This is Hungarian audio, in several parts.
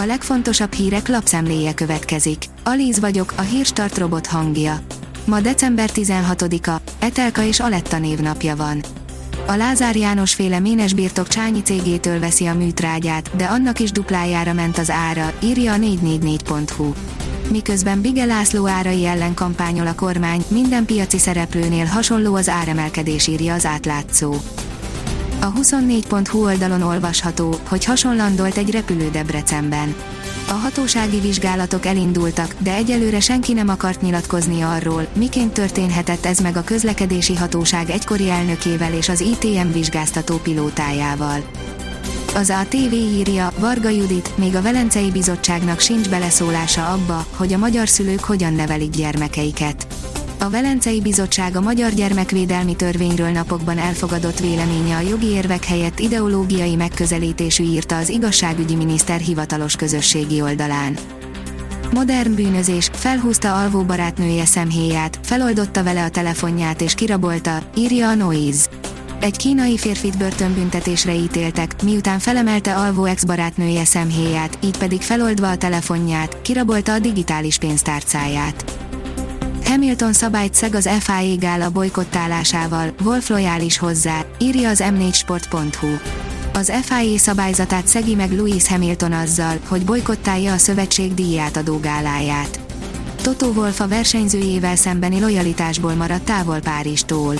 A legfontosabb hírek lapszemléje következik. Alíz vagyok, a hírstart robot hangja. Ma december 16-a, Etelka és Aletta névnapja van. A Lázár János féle Ménes birtok Csányi cégétől veszi a műtrágyát, de annak is duplájára ment az ára, írja a 444.hu. Miközben Bige László árai ellen kampányol a kormány, minden piaci szereplőnél hasonló az áremelkedés írja az átlátszó. A 24.hu oldalon olvasható, hogy hasonlandolt egy repülő Debrecenben. A hatósági vizsgálatok elindultak, de egyelőre senki nem akart nyilatkozni arról, miként történhetett ez meg a közlekedési hatóság egykori elnökével és az ITM vizsgáztató pilótájával. Az ATV írja, Varga Judit, még a Velencei Bizottságnak sincs beleszólása abba, hogy a magyar szülők hogyan nevelik gyermekeiket. A Velencei Bizottság a Magyar Gyermekvédelmi Törvényről napokban elfogadott véleménye a jogi érvek helyett ideológiai megközelítésű írta az igazságügyi miniszter hivatalos közösségi oldalán. Modern bűnözés, felhúzta alvó barátnője szemhéját, feloldotta vele a telefonját és kirabolta, írja a Noise. Egy kínai férfit börtönbüntetésre ítéltek, miután felemelte alvó ex-barátnője szemhéját, így pedig feloldva a telefonját, kirabolta a digitális pénztárcáját. Hamilton szabályt szeg az FIA gála bolykottálásával, Wolf lojális hozzá, írja az m4sport.hu. Az FIA szabályzatát szegi meg Lewis Hamilton azzal, hogy bolykottálja a szövetség díjátadó gáláját. Toto Wolf a versenyzőjével szembeni lojalitásból maradt távol Párizstól.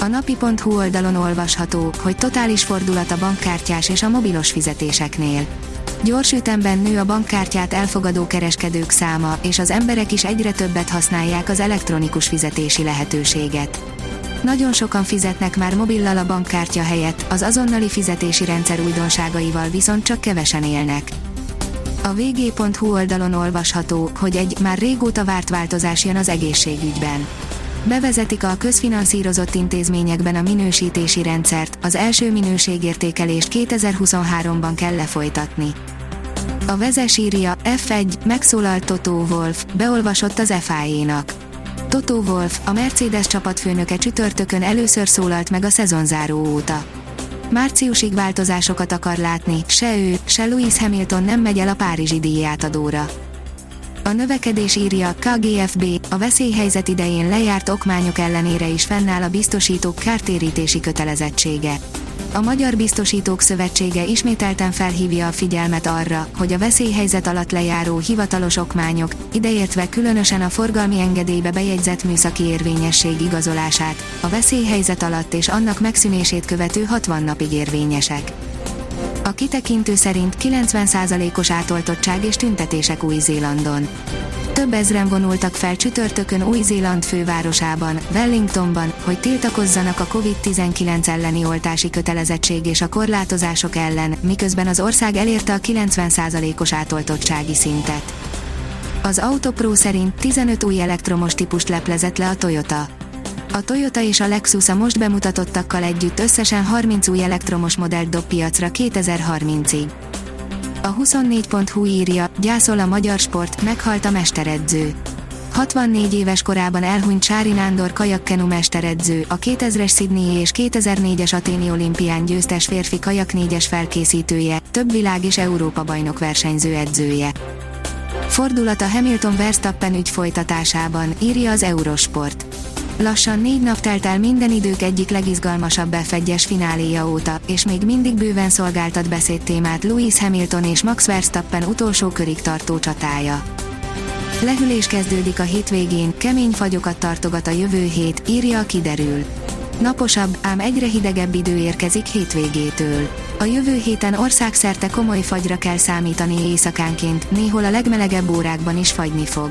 A napi.hu oldalon olvasható, hogy totális fordulat a bankkártyás és a mobilos fizetéseknél Gyors ütemben nő a bankkártyát elfogadó kereskedők száma, és az emberek is egyre többet használják az elektronikus fizetési lehetőséget. Nagyon sokan fizetnek már mobillal a bankkártya helyett, az azonnali fizetési rendszer újdonságaival viszont csak kevesen élnek. A vg.hu oldalon olvasható, hogy egy már régóta várt változás jön az egészségügyben. Bevezetik a közfinanszírozott intézményekben a minősítési rendszert, az első minőségértékelést 2023-ban kell lefolytatni. A vezes írja, F1, megszólalt Toto Wolf, beolvasott az FIA-nak. Toto Wolf, a Mercedes csapatfőnöke csütörtökön először szólalt meg a szezonzáró óta. Márciusig változásokat akar látni, se ő, se Lewis Hamilton nem megy el a Párizsi díjátadóra. A növekedés írja, KGFB, a veszélyhelyzet idején lejárt okmányok ellenére is fennáll a biztosítók kártérítési kötelezettsége. A Magyar Biztosítók Szövetsége ismételten felhívja a figyelmet arra, hogy a veszélyhelyzet alatt lejáró hivatalos okmányok, ideértve különösen a forgalmi engedélybe bejegyzett műszaki érvényesség igazolását, a veszélyhelyzet alatt és annak megszűnését követő 60 napig érvényesek. A kitekintő szerint 90%-os átoltottság és tüntetések Új-Zélandon. Több ezren vonultak fel csütörtökön Új-Zéland fővárosában, Wellingtonban, hogy tiltakozzanak a COVID-19 elleni oltási kötelezettség és a korlátozások ellen, miközben az ország elérte a 90%-os átoltottsági szintet. Az Autopro szerint 15 új elektromos típust leplezett le a Toyota. A Toyota és a Lexus a most bemutatottakkal együtt összesen 30 új elektromos modellt dob piacra 2030-ig. A 24.hu írja, gyászol a magyar sport, meghalt a mesteredző. 64 éves korában elhunyt Sári Nándor kajakkenu mesteredző, a 2000-es Sydney és 2004-es Aténi olimpián győztes férfi kajak négyes felkészítője, több világ és Európa bajnok versenyző edzője. Fordulat a Hamilton Verstappen ügy folytatásában, írja az Eurosport. Lassan négy nap telt el minden idők egyik legizgalmasabb F1-es fináléja óta, és még mindig bőven szolgáltat beszédtémát Lewis Hamilton és Max Verstappen utolsó körig tartó csatája. Lehűlés kezdődik a hétvégén, kemény fagyokat tartogat a jövő hét, írja a kiderül. Naposabb, ám egyre hidegebb idő érkezik hétvégétől. A jövő héten országszerte komoly fagyra kell számítani éjszakánként, néhol a legmelegebb órákban is fagyni fog.